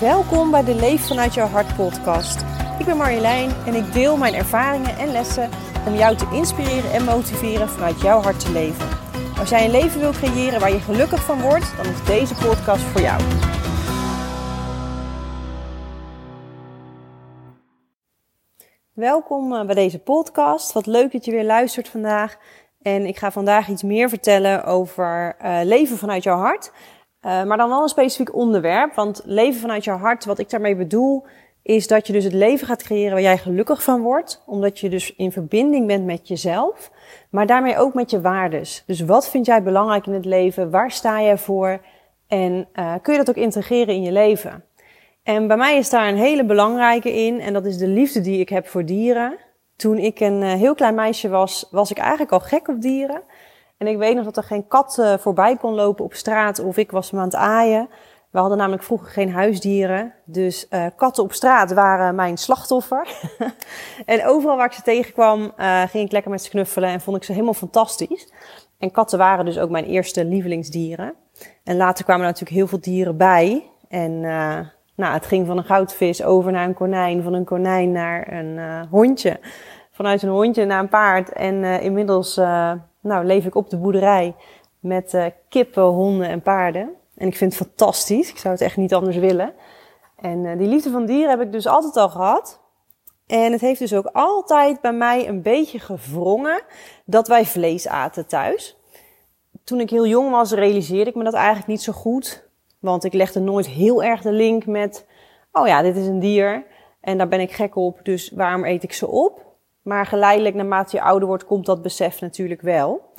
Welkom bij de Leef vanuit jouw hart podcast. Ik ben Marjolein en ik deel mijn ervaringen en lessen om jou te inspireren en motiveren vanuit jouw hart te leven. Als jij een leven wil creëren waar je gelukkig van wordt, dan is deze podcast voor jou. Welkom eh, bij deze podcast. Wat leuk dat je weer luistert vandaag. En ik ga vandaag iets meer vertellen over uh, leven vanuit jouw hart. Uh, maar dan wel een specifiek onderwerp. Want leven vanuit jouw hart, wat ik daarmee bedoel, is dat je dus het leven gaat creëren waar jij gelukkig van wordt. Omdat je dus in verbinding bent met jezelf. Maar daarmee ook met je waardes. Dus wat vind jij belangrijk in het leven? Waar sta jij voor? En uh, kun je dat ook integreren in je leven? En bij mij is daar een hele belangrijke in. En dat is de liefde die ik heb voor dieren. Toen ik een uh, heel klein meisje was, was ik eigenlijk al gek op dieren. En ik weet nog dat er geen kat uh, voorbij kon lopen op straat of ik was me aan het aaien. We hadden namelijk vroeger geen huisdieren. Dus uh, katten op straat waren mijn slachtoffer. en overal waar ik ze tegenkwam, uh, ging ik lekker met ze knuffelen en vond ik ze helemaal fantastisch. En katten waren dus ook mijn eerste lievelingsdieren. En later kwamen er natuurlijk heel veel dieren bij. En nou, het ging van een goudvis over naar een konijn, van een konijn naar een hondje. Vanuit een hondje naar een paard. En inmiddels nou, leef ik op de boerderij met kippen, honden en paarden. En ik vind het fantastisch. Ik zou het echt niet anders willen. En uh, die liefde van dieren heb ik dus altijd al gehad. En het heeft dus ook altijd bij mij een beetje gevrongen dat wij vlees aten thuis. Toen ik heel jong was, realiseerde ik me dat eigenlijk niet zo goed. Want ik legde nooit heel erg de link met, oh ja, dit is een dier. En daar ben ik gek op, dus waarom eet ik ze op? Maar geleidelijk, naarmate je ouder wordt, komt dat besef natuurlijk wel.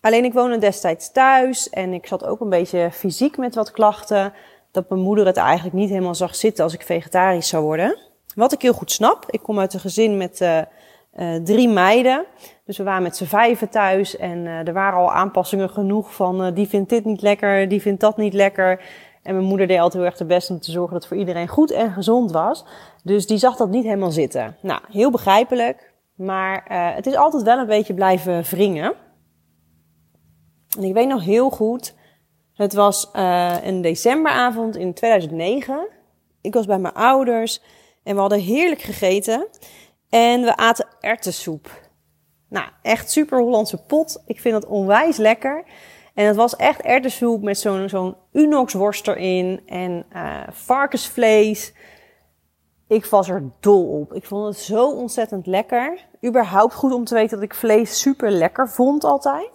Alleen ik woonde destijds thuis en ik zat ook een beetje fysiek met wat klachten. Dat mijn moeder het eigenlijk niet helemaal zag zitten als ik vegetarisch zou worden. Wat ik heel goed snap. Ik kom uit een gezin met uh, uh, drie meiden. Dus we waren met z'n vijven thuis en uh, er waren al aanpassingen genoeg van die vindt dit niet lekker, die vindt dat niet lekker. En mijn moeder deed altijd heel erg de best om te zorgen dat het voor iedereen goed en gezond was. Dus die zag dat niet helemaal zitten. Nou, heel begrijpelijk. Maar het is altijd wel een beetje blijven wringen. En ik weet nog heel goed, het was uh, een decemberavond in 2009. Ik was bij mijn ouders en we hadden heerlijk gegeten. En we aten ertessoep. Nou, echt super Hollandse pot. Ik vind het onwijs lekker. En het was echt ertessoep met zo'n zo'n Unox worst erin en uh, varkensvlees. Ik was er dol op. Ik vond het zo ontzettend lekker. Überhaupt goed om te weten dat ik vlees super lekker vond altijd.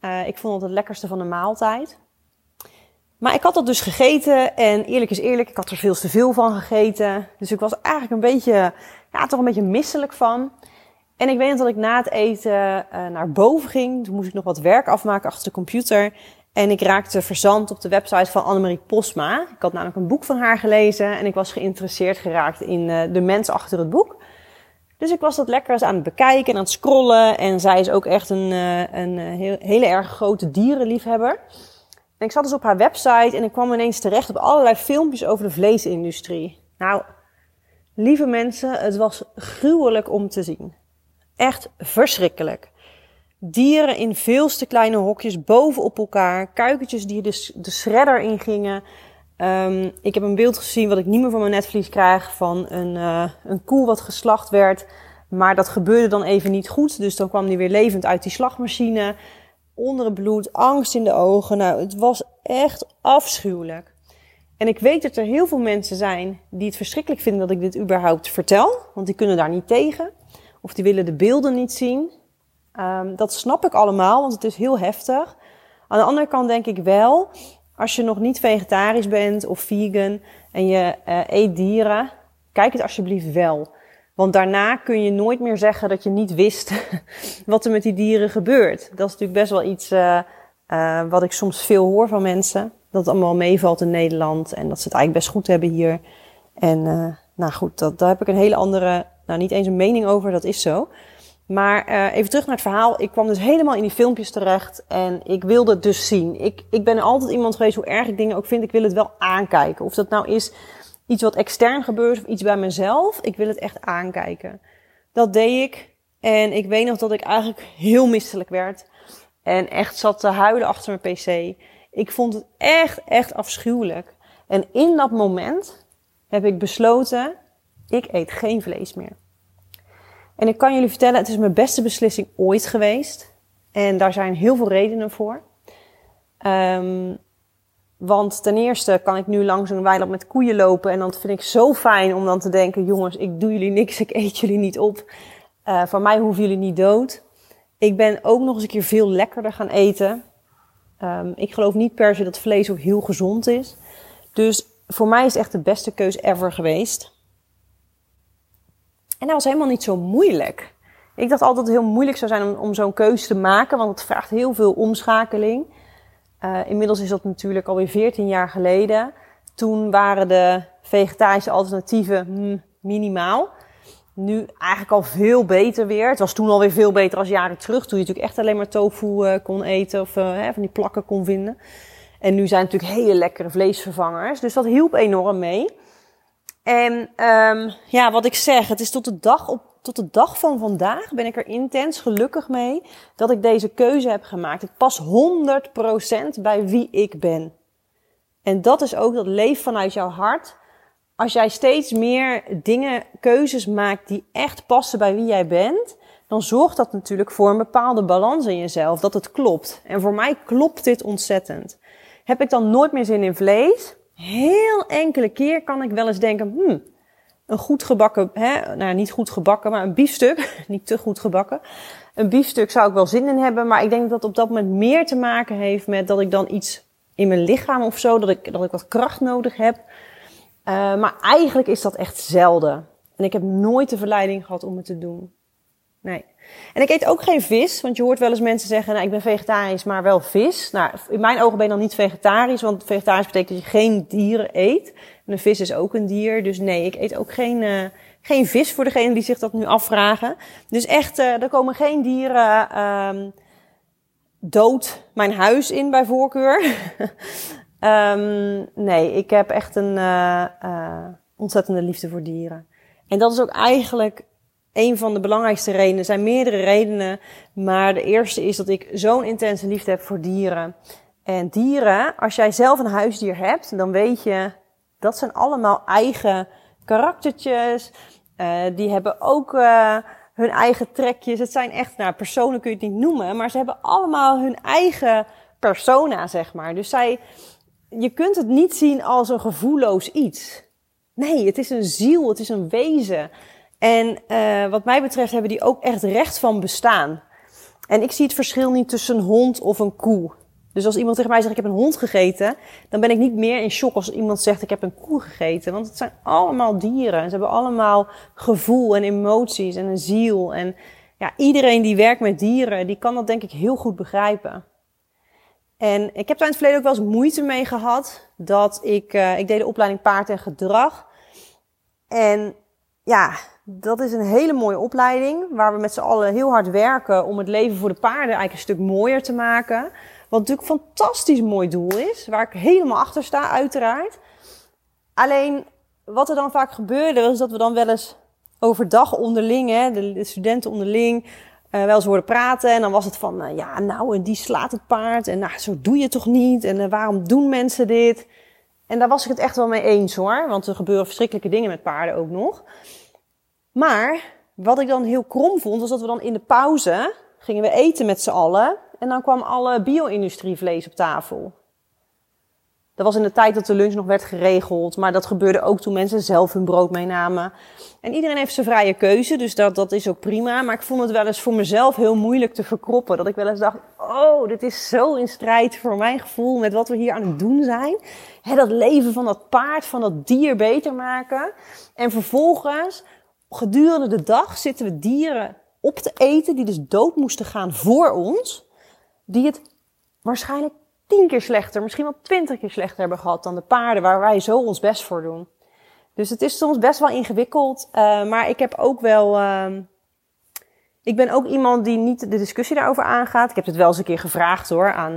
Uh, ik vond het het lekkerste van de maaltijd. Maar ik had dat dus gegeten en eerlijk is eerlijk, ik had er veel te veel van gegeten. Dus ik was eigenlijk een beetje, ja, toch een beetje misselijk van. En ik weet dat ik na het eten uh, naar boven ging. Toen moest ik nog wat werk afmaken achter de computer. En ik raakte verzand op de website van Annemarie Posma. Ik had namelijk een boek van haar gelezen en ik was geïnteresseerd geraakt in uh, de mens achter het boek. Dus ik was dat lekker eens aan het bekijken en aan het scrollen. En zij is ook echt een, eh, een eh, heel, hele erg grote dierenliefhebber. En ik zat dus op haar website en ik kwam ineens terecht op allerlei filmpjes over de vleesindustrie. Nou, lieve mensen, het was gruwelijk om te zien. Echt verschrikkelijk. Dieren in veel te kleine hokjes bovenop elkaar. Kuikentjes die de, de shredder ingingen. Um, ik heb een beeld gezien wat ik niet meer van mijn netvlies krijg van een, uh, een koe wat geslacht werd. Maar dat gebeurde dan even niet goed. Dus dan kwam die weer levend uit die slagmachine. Onder het bloed, angst in de ogen. Nou, het was echt afschuwelijk. En ik weet dat er heel veel mensen zijn die het verschrikkelijk vinden dat ik dit überhaupt vertel. Want die kunnen daar niet tegen. Of die willen de beelden niet zien. Um, dat snap ik allemaal, want het is heel heftig. Aan de andere kant denk ik wel als je nog niet vegetarisch bent of vegan en je uh, eet dieren, kijk het alsjeblieft wel. Want daarna kun je nooit meer zeggen dat je niet wist wat er met die dieren gebeurt. Dat is natuurlijk best wel iets uh, uh, wat ik soms veel hoor van mensen. Dat het allemaal meevalt in Nederland en dat ze het eigenlijk best goed hebben hier. En nou goed, dat, daar heb ik een hele andere, nou niet eens een mening over, dat is zo. Maar uh, even terug naar het verhaal. Ik kwam dus helemaal in die filmpjes terecht en ik wilde het dus zien. Ik, ik ben altijd iemand geweest, hoe erg ik dingen ook vind, ik wil het wel aankijken. Of dat nou is iets wat extern gebeurt of iets bij mezelf, ik wil het echt aankijken. Dat deed ik en ik weet nog dat ik eigenlijk heel misselijk werd. En echt zat te huilen achter mijn pc. Ik vond het echt, echt afschuwelijk. En in dat moment heb ik besloten, ik eet geen vlees meer. En ik kan jullie vertellen, het is mijn beste beslissing ooit geweest. En daar zijn heel veel redenen voor. Um, want ten eerste kan ik nu langs een weiland met koeien lopen. En dan vind ik zo fijn om dan te denken: jongens, ik doe jullie niks, ik eet jullie niet op. Uh, van mij hoeven jullie niet dood. Ik ben ook nog eens een keer veel lekkerder gaan eten. Um, ik geloof niet per se dat vlees ook heel gezond is. Dus voor mij is het echt de beste keus ever geweest. En dat was helemaal niet zo moeilijk. Ik dacht altijd dat het heel moeilijk zou zijn om, zo'n keuze te maken, want het vraagt heel veel omschakeling. Uh, inmiddels is dat natuurlijk alweer 14 jaar geleden. Toen waren de vegetarische alternatieven hmm, minimaal. Nu eigenlijk al veel beter weer. Het was toen alweer veel beter als jaren terug. Toen je natuurlijk echt alleen maar tofu uh, kon eten of uh, van die plakken kon vinden. En nu zijn natuurlijk hele lekkere vleesvervangers. Dus dat hielp enorm mee. En um, ja, wat ik zeg, het is tot de dag op tot de dag van vandaag ben ik er intens gelukkig mee dat ik deze keuze heb gemaakt. Het past 100% bij wie ik ben. En dat is ook dat leef vanuit jouw hart. Als jij steeds meer dingen, keuzes maakt die echt passen bij wie jij bent, dan zorgt dat natuurlijk voor een bepaalde balans in jezelf, dat het klopt. En voor mij klopt dit ontzettend. Heb ik dan nooit meer zin in vlees? Heel enkele keer kan ik wel eens denken, hmm, een goed gebakken, hè, nou niet goed gebakken, maar een biefstuk, niet te goed gebakken. Een biefstuk zou ik wel zin in hebben, maar ik denk dat dat op dat moment meer te maken heeft met dat ik dan iets in mijn lichaam of zo, dat ik, dat ik wat kracht nodig heb. Uh, maar eigenlijk is dat echt zelden. En ik heb nooit de verleiding gehad om het te doen. Nee. En ik eet ook geen vis, want je hoort wel eens mensen zeggen, nou, ik ben vegetarisch, maar wel vis. Nou, in mijn ogen ben je dan niet vegetarisch, want vegetarisch betekent dat je geen dieren eet. En een vis is ook een dier, dus nee, ik eet ook geen, uh, geen vis voor degenen die zich dat nu afvragen. Dus echt, uh, er komen geen dieren um, dood mijn huis in bij voorkeur. um, nee, ik heb echt een uh, ontzettende liefde voor dieren. En dat is ook eigenlijk een van de belangrijkste redenen. Er zijn meerdere redenen, maar de eerste is dat ik zo'n intense liefde heb voor dieren. En dieren, als jij zelf een huisdier hebt, dan weet je, dat zijn allemaal eigen karaktertjes. Uh, die hebben ook uh, hun eigen trekjes. Het zijn echt, nou, personen kun je het niet noemen, maar ze hebben allemaal hun eigen persona, zeg maar. Dus zij, je kunt het niet zien als een gevoelloos iets. Nee, het is een ziel, het is een wezen. En uh, wat mij betreft hebben die ook echt recht van bestaan. En ik zie het verschil niet tussen een hond of een koe. Dus als iemand tegen mij zegt ik heb een hond gegeten, dan ben ik niet meer in shock als iemand zegt ik heb een koe gegeten. Want het zijn allemaal dieren. Ze hebben allemaal gevoel en emoties en een ziel. En ja, iedereen die werkt met dieren, die kan dat denk ik heel goed begrijpen. En ik heb daar in het verleden ook wel eens moeite mee gehad. Dat ik, uh, ik deed de opleiding paard en gedrag. En ja, dat is een hele mooie opleiding. Waar we met z'n allen heel hard werken om het leven voor de paarden eigenlijk een stuk mooier te maken. Wat natuurlijk een fantastisch mooi doel is. Waar ik helemaal achter sta, uiteraard. Alleen, wat er dan vaak gebeurde, was dat we dan wel eens overdag onderling, hè, de, studenten onderling, uh, wel eens hoorden praten. En dan was het van, uh, ja, nou, en die slaat het paard. En nou, zo doe je toch niet? En uh, waarom doen mensen dit? En daar was ik het echt wel mee eens hoor. Want er gebeuren verschrikkelijke dingen met paarden ook nog. Maar wat ik dan heel krom vond, was dat we dan in de pauze gingen we eten met z'n allen. En dan kwam alle bio-industrie vlees op tafel. Dat was in de tijd dat de lunch nog werd geregeld. Maar dat gebeurde ook toen mensen zelf hun brood meenamen. En iedereen heeft zijn vrije keuze, dus dat, dat is ook prima. Maar ik vond het wel eens voor mezelf heel moeilijk te verkroppen. Dat ik wel eens dacht, oh, dit is zo in strijd voor mijn gevoel met wat we hier aan het doen zijn. Dat leven van dat paard, van dat dier beter maken. En vervolgens, gedurende de dag, zitten we dieren op te eten die dus dood moesten gaan voor ons. Die het waarschijnlijk tien keer slechter, misschien wel twintig keer slechter hebben gehad dan de paarden waar wij zo ons best voor doen. Dus het is soms best wel ingewikkeld. Uh, maar ik heb ook wel. Uh, ik ben ook iemand die niet de discussie daarover aangaat. Ik heb het wel eens een keer gevraagd hoor aan,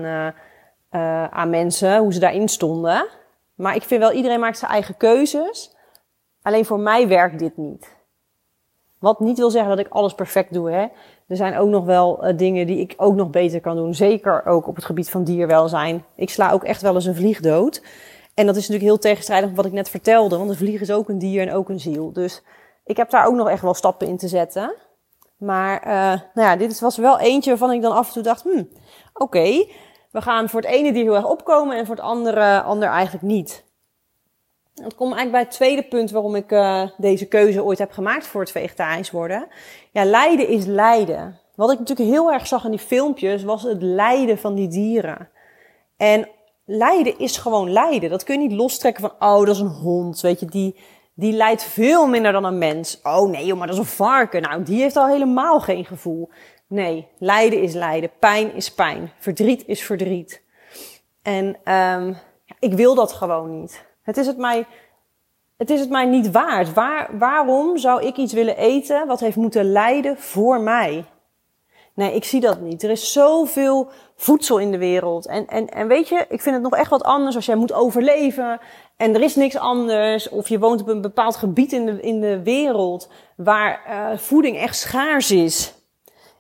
uh, aan mensen hoe ze daarin stonden. Maar ik vind wel, iedereen maakt zijn eigen keuzes. Alleen voor mij werkt dit niet. Wat niet wil zeggen dat ik alles perfect doe. Hè. Er zijn ook nog wel uh, dingen die ik ook nog beter kan doen. Zeker ook op het gebied van dierwelzijn. Ik sla ook echt wel eens een vlieg dood. En dat is natuurlijk heel tegenstrijdig wat ik net vertelde, want een vlieg is ook een dier en ook een ziel. Dus ik heb daar ook nog echt wel stappen in te zetten. Maar uh, nou ja, dit was wel eentje waarvan ik dan af en toe dacht, hmm, oké, we gaan voor het ene dier heel erg opkomen en voor het andere ander eigenlijk niet. Dat komt eigenlijk bij het tweede punt waarom ik uh, deze keuze ooit heb gemaakt voor het vegetarisch worden. Ja, lijden is lijden. Wat ik natuurlijk heel erg zag in die filmpjes was het lijden van die dieren. En lijden is gewoon lijden. Dat kun je niet lostrekken van, oh, dat is een hond, weet je, die, die lijdt veel minder dan een mens. Oh nee, joh, maar dat is een varken. Nou, die heeft al helemaal geen gevoel. Nee, lijden is lijden. Pijn is pijn. Verdriet is verdriet. En um, ik wil dat gewoon niet. Het is het mij, het is het mij niet waard. Waar, waarom zou ik iets willen eten wat heeft moeten lijden voor mij? Nee, ik zie dat niet. Er is zoveel voedsel in de wereld. En, en, en weet je, ik vind het nog echt wat anders als jij moet overleven en er is niks anders. Of je woont op een bepaald gebied in de, in de wereld waar uh, voeding echt schaars is.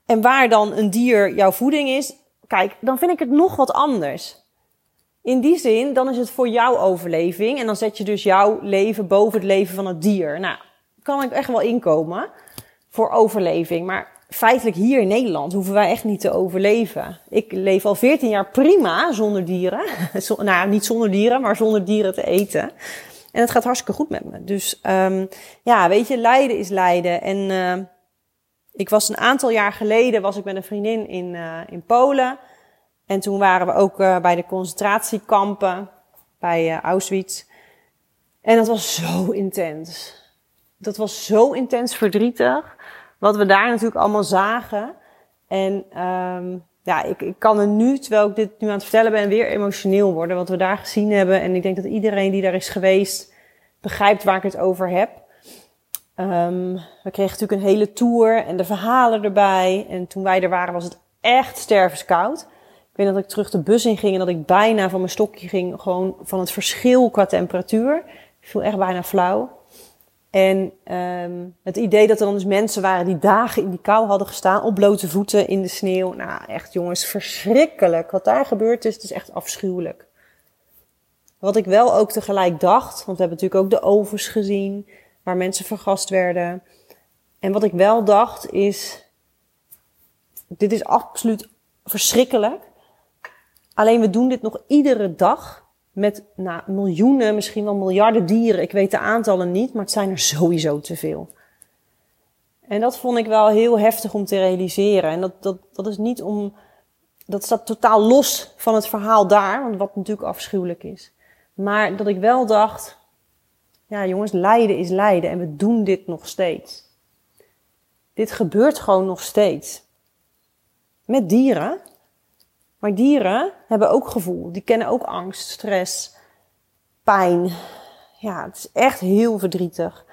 En waar dan een dier jouw voeding is. Kijk, dan vind ik het nog wat anders. In die zin, dan is het voor jouw overleving. En dan zet je dus jouw leven boven het leven van het dier. Nou, kan ik echt wel inkomen voor overleving. Maar feitelijk hier in Nederland hoeven wij echt niet te overleven. Ik leef al 14 jaar prima zonder dieren. nou, niet zonder dieren, maar zonder dieren te eten. En het gaat hartstikke goed met me. Dus um, ja, weet je, lijden is lijden. En uh, ik was een aantal jaar geleden was ik met een vriendin in, uh, in Polen. En toen waren we ook uh, bij de concentratiekampen bij Auschwitz. En dat was zo intens. Dat was zo intens verdrietig wat we daar natuurlijk allemaal zagen. En um, ja, ik, ik kan er nu, terwijl ik dit nu aan het vertellen ben, weer emotioneel worden. Wat we daar gezien hebben. En ik denk dat iedereen die daar is geweest, begrijpt waar ik het over heb. Um, we kregen natuurlijk een hele tour en de verhalen erbij. En toen wij er waren was het echt stervenskoud. Ik weet dat ik terug de bus in ging en dat ik bijna van mijn stokje ging. Gewoon van het verschil qua temperatuur. Ik viel echt bijna flauw. En um, het idee dat er dan dus mensen waren die dagen in die kou hadden gestaan, op blote voeten in de sneeuw. Nou, echt jongens, verschrikkelijk. Wat daar gebeurd is, het is echt afschuwelijk. Wat ik wel ook tegelijk dacht, want we hebben natuurlijk ook de ovens gezien, waar mensen vergast werden. En wat ik wel dacht is, dit is absoluut verschrikkelijk. Alleen we doen dit nog iedere dag met nou, miljoenen, misschien wel miljarden dieren. Ik weet de aantallen niet, maar het zijn er sowieso te veel. En dat vond ik wel heel heftig om te realiseren. En dat, dat, dat is niet om. Dat staat totaal los van het verhaal daar, want wat natuurlijk afschuwelijk is. Maar dat ik wel dacht: ja, jongens, lijden is lijden en we doen dit nog steeds. Dit gebeurt gewoon nog steeds. Met dieren. Maar dieren hebben ook gevoel. Die kennen ook angst, stress, pijn. Ja, het is echt heel verdrietig.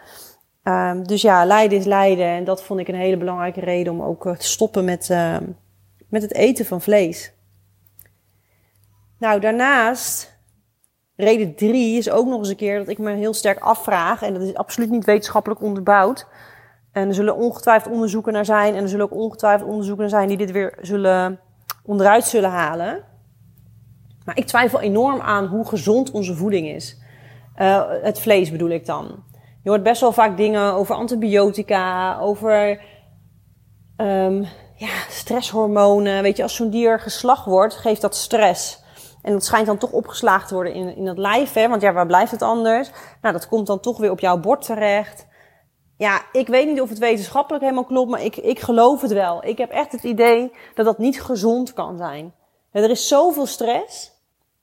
Um, dus ja, lijden is lijden. En dat vond ik een hele belangrijke reden om ook eh, te stoppen met, uh, met het eten van vlees. Nou, daarnaast, reden drie is ook nog eens een keer dat ik me heel sterk afvraag. En dat is absoluut niet wetenschappelijk onderbouwd. En er zullen ongetwijfeld onderzoeken naar zijn. En er zullen ook ongetwijfeld onderzoeken naar zijn die dit weer zullen onderuit zullen halen. Maar ik twijfel enorm aan hoe gezond onze voeding is. Uh, het vlees bedoel ik dan. Je hoort best wel vaak dingen over antibiotica, over um, ja, stresshormonen. Weet je, als zo'n dier geslacht wordt, geeft dat stress. En dat schijnt dan toch opgeslagen te worden in, in dat lijf, hè? want ja, waar blijft het anders? Nou, dat komt dan toch weer op jouw bord terecht ja, ik weet niet of het wetenschappelijk helemaal klopt, maar ik, ik geloof het wel. Ik heb echt het idee dat dat niet gezond kan zijn. er is zoveel stress.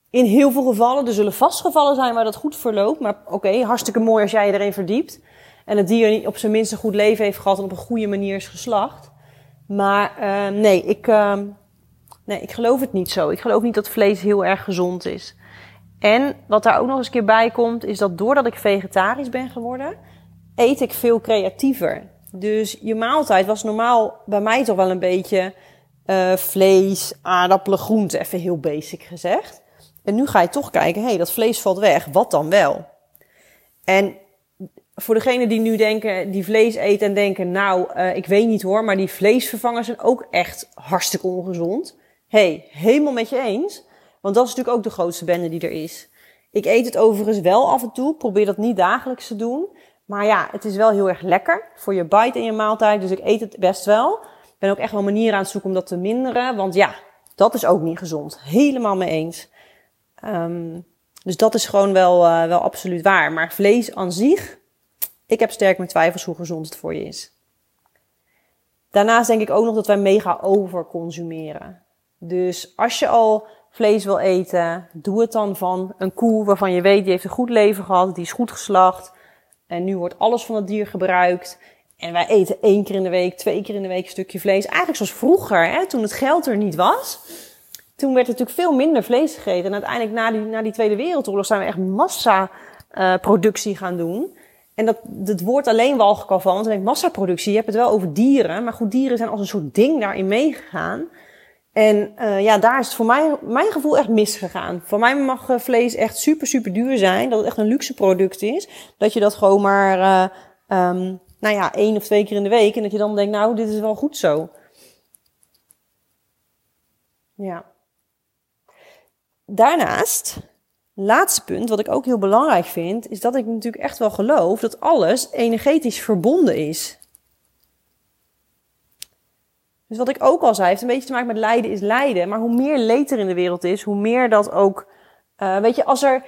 In heel veel gevallen, er zullen vast gevallen zijn waar dat goed verloopt. Maar oké, hartstikke mooi als jij je erin verdiept. En het dier op zijn minst een goed leven heeft gehad en op een goede manier is geslacht. Maar uh, nee, ik, uh, nee, ik geloof het niet zo. Ik geloof niet dat vlees heel erg gezond is. En wat daar ook nog eens een keer bij komt, is dat doordat ik vegetarisch ben geworden, eet ik veel creatiever. Dus je maaltijd was normaal bij mij toch wel een beetje uh, vlees, aardappelen, groenten, even heel basic gezegd. En nu ga je toch kijken, hé, hey, dat vlees valt weg, wat dan wel? En voor degenen die nu denken, die vlees eten en denken, nou, uh, ik weet niet hoor, maar die vleesvervangers zijn ook echt hartstikke ongezond. hey, helemaal met je eens. Want dat is natuurlijk ook de grootste bende die er is. Ik eet het overigens wel af en toe. Probeer dat niet dagelijks te doen. Maar ja, het is wel heel erg lekker voor je bite en je maaltijd. Dus ik eet het best wel. Ik ben ook echt wel manieren aan het zoeken om dat te minderen. Want ja, dat is ook niet gezond. Helemaal mee eens. Um, dus dat is gewoon wel, uh, wel absoluut waar. Maar vlees aan zich, ik heb sterk mijn twijfels hoe gezond het voor je is. Daarnaast denk ik ook nog dat wij mega overconsumeren. Dus als je al vlees wil eten, doe het dan van een koe waarvan je weet die heeft een goed leven gehad, die is goed geslacht. En nu wordt alles van het dier gebruikt. En wij eten één keer in de week, twee keer in de week een stukje vlees. Eigenlijk zoals vroeger, hè, toen het geld er niet was. Toen werd er natuurlijk veel minder vlees gegeten. En uiteindelijk na die, na die Tweede Wereldoorlog zijn we echt massa uh, productie gaan doen. En dat, het woord alleen ik al van, want dan denk ik massaproductie. Je hebt het wel over dieren, maar goed, dieren zijn als een soort ding daarin meegegaan. En uh, ja, daar is het voor mij, mijn gevoel echt misgegaan. Voor mij mag uh, vlees echt super, super duur zijn. Dat het echt een luxe product is. Dat je dat gewoon maar, uh, um, nou ja, één of twee keer in de week. En dat je dan denkt, nou, dit is wel goed zo. Ja. Daarnaast, laatste punt, wat ik ook heel belangrijk vind, is dat ik natuurlijk echt wel geloof dat alles energetisch verbonden is. Dus wat ik ook al zei, heeft een beetje te maken met lijden is lijden. Maar hoe meer leed er in de wereld is, hoe meer dat ook. Uh, weet je, als er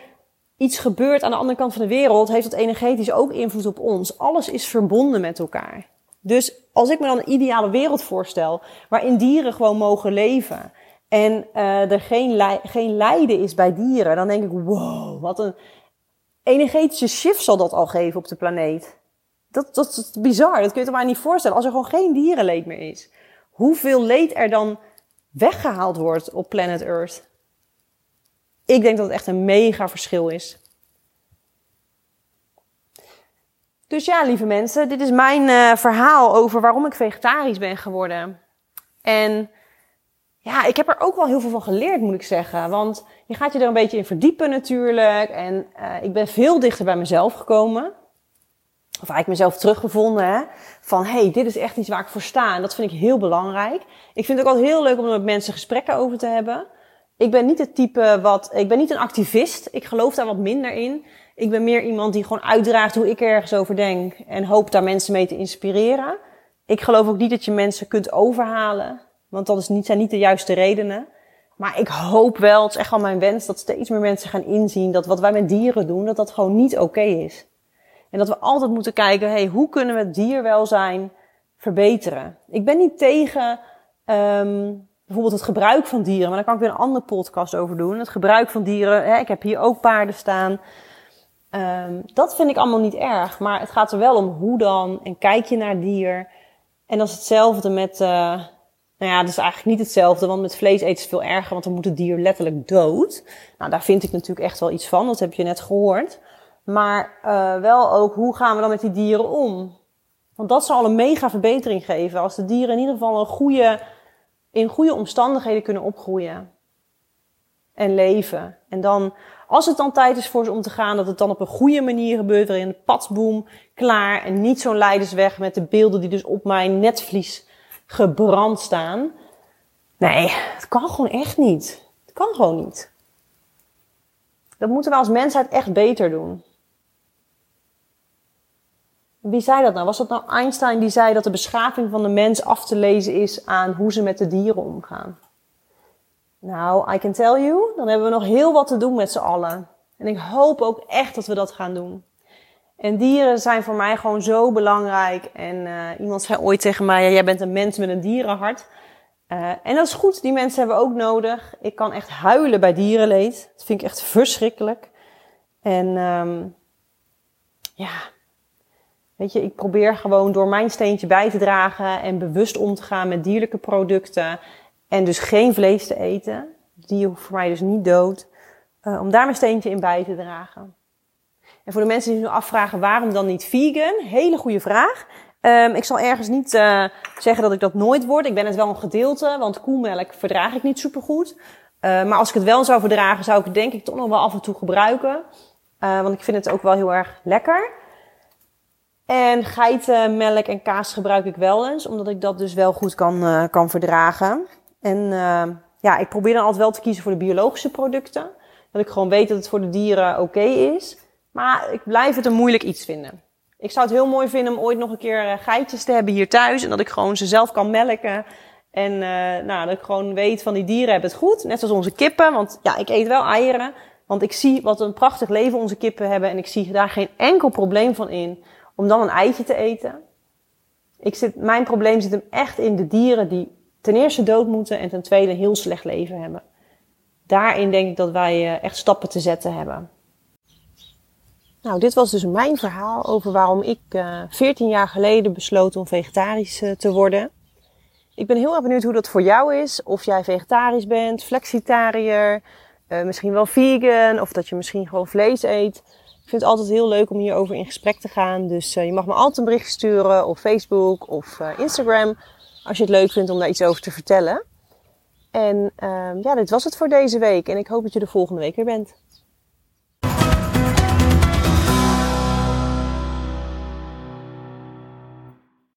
iets gebeurt aan de andere kant van de wereld, heeft dat energetisch ook invloed op ons. Alles is verbonden met elkaar. Dus als ik me dan een ideale wereld voorstel, waarin dieren gewoon mogen leven. En uh, er geen, geen lijden is bij dieren, dan denk ik, wow, wat een energetische shift zal dat al geven op de planeet. Dat, dat, is bizar, dat kun je je maar niet voorstellen. Als er gewoon geen dierenleed meer is hoeveel leed er dan weggehaald wordt op planet Earth. Ik denk dat het echt een mega verschil is. Dus ja, lieve mensen, dit is mijn uh, verhaal over waarom ik vegetarisch ben geworden. En ja, ik heb er ook wel heel veel van geleerd, moet ik zeggen. Want je gaat je er een beetje in verdiepen natuurlijk. En uh, ik ben veel dichter bij mezelf gekomen of eigenlijk mezelf teruggevonden, hè, van hey, dit is echt iets waar ik voor sta. En dat vind ik heel belangrijk. Ik vind het ook altijd heel leuk om er met mensen gesprekken over te hebben. Ik ben niet het type wat, ik ben niet een activist. Ik geloof daar wat minder in. Ik ben meer iemand die gewoon uitdraagt hoe ik ergens over denk. En hoop daar mensen mee te inspireren. Ik geloof ook niet dat je mensen kunt overhalen. Want dat is niet, zijn niet de juiste redenen. Maar ik hoop wel, het is echt wel mijn wens, dat steeds meer mensen gaan inzien dat wat wij met dieren doen, dat dat gewoon niet oké is. En dat we altijd moeten kijken, hey, hoe kunnen we het dierwelzijn verbeteren? Ik ben niet tegen um, bijvoorbeeld het gebruik van dieren, maar daar kan ik weer een andere podcast over doen. Het gebruik van dieren, hè, ik heb hier ook paarden staan. Um, dat vind ik allemaal niet erg, maar het gaat er wel om hoe dan en kijk je naar dier. En dat is hetzelfde met, uh, nou ja, dat is eigenlijk niet hetzelfde, want met vlees eten is veel erger, want dan moet het dier letterlijk dood. Nou, daar vind ik natuurlijk echt wel iets van, dat heb je net gehoord. Maar uh, wel ook, hoe gaan we dan met die dieren om? Want dat zal een mega verbetering geven als de dieren in ieder geval goede, in goede omstandigheden kunnen opgroeien. En leven. En dan, als het dan tijd is voor ze om te gaan, dat het dan op een goede manier gebeurt, waarin de patsboom klaar en niet zo'n leidersweg met de beelden die dus op mijn netvlies gebrand staan. Nee, het kan gewoon echt niet. Het kan gewoon niet. Dat moeten we als mensheid echt beter doen. Wie zei dat nou? Was dat nou Einstein die zei dat de beschaving van de mens af te lezen is aan hoe ze met de dieren omgaan? Nou, I can tell you, dan hebben we nog heel wat te doen met z'n allen. En ik hoop ook echt dat we dat gaan doen. En dieren zijn voor mij gewoon zo belangrijk. En uh, iemand zei ooit tegen mij, jij bent een mens met een dierenhart. Uh, en dat is goed, die mensen hebben we ook nodig. Ik kan echt huilen bij dierenleed. Dat vind ik echt verschrikkelijk. En um, ja, Weet je, ik probeer gewoon door mijn steentje bij te dragen en bewust om te gaan met dierlijke producten. En dus geen vlees te eten. Die hoeft voor mij dus niet dood. Uh, om daar mijn steentje in bij te dragen. En voor de mensen die nu afvragen waarom dan niet vegan, hele goede vraag. Um, ik zal ergens niet uh, zeggen dat ik dat nooit word. Ik ben het wel een gedeelte, want koemelk verdraag ik niet supergoed. Uh, maar als ik het wel zou verdragen, zou ik het denk ik toch nog wel af en toe gebruiken. Want ik vind het ook wel heel erg lekker. En geitenmelk en kaas gebruik ik wel eens, omdat ik dat dus wel goed kan, uh, kan verdragen. En uh, ja, ik probeer dan altijd wel te kiezen voor de biologische producten. Dat ik gewoon weet dat het voor de dieren oké is. Maar ik blijf het een moeilijk iets vinden. Ik zou het heel mooi vinden om ooit nog een keer eh, geitjes te hebben hier thuis. En dat ik gewoon ze zelf kan melken. En nou, dat ik gewoon weet van die dieren hebben het goed. Net zoals onze kippen. Want ja, ik eet wel eieren. Want ik zie wat een prachtig leven onze kippen hebben. En ik zie daar geen enkel probleem van in om dan een eitje te eten. Ik zit, mijn probleem zit hem echt in de dieren die ten eerste dood moeten en ten tweede een heel slecht leven hebben. Daarin denk ik dat wij eh, echt stappen te zetten hebben. Nou, dit was dus mijn verhaal over waarom ik uh, eh, 14 jaar geleden besloot om vegetarisch uh, te worden. Ik ben heel erg benieuwd hoe dat voor jou is. Of jij vegetarisch bent, flexitariër, misschien wel vegan, of dat je misschien gewoon vlees eet. Ik vind het altijd heel leuk om hierover in gesprek te gaan. Dus je mag me altijd een bericht sturen op Facebook of Instagram. Als je het leuk vindt om daar iets over te vertellen. En ehm, ja, dit was het voor deze week. En ik hoop dat je de volgende week weer bent.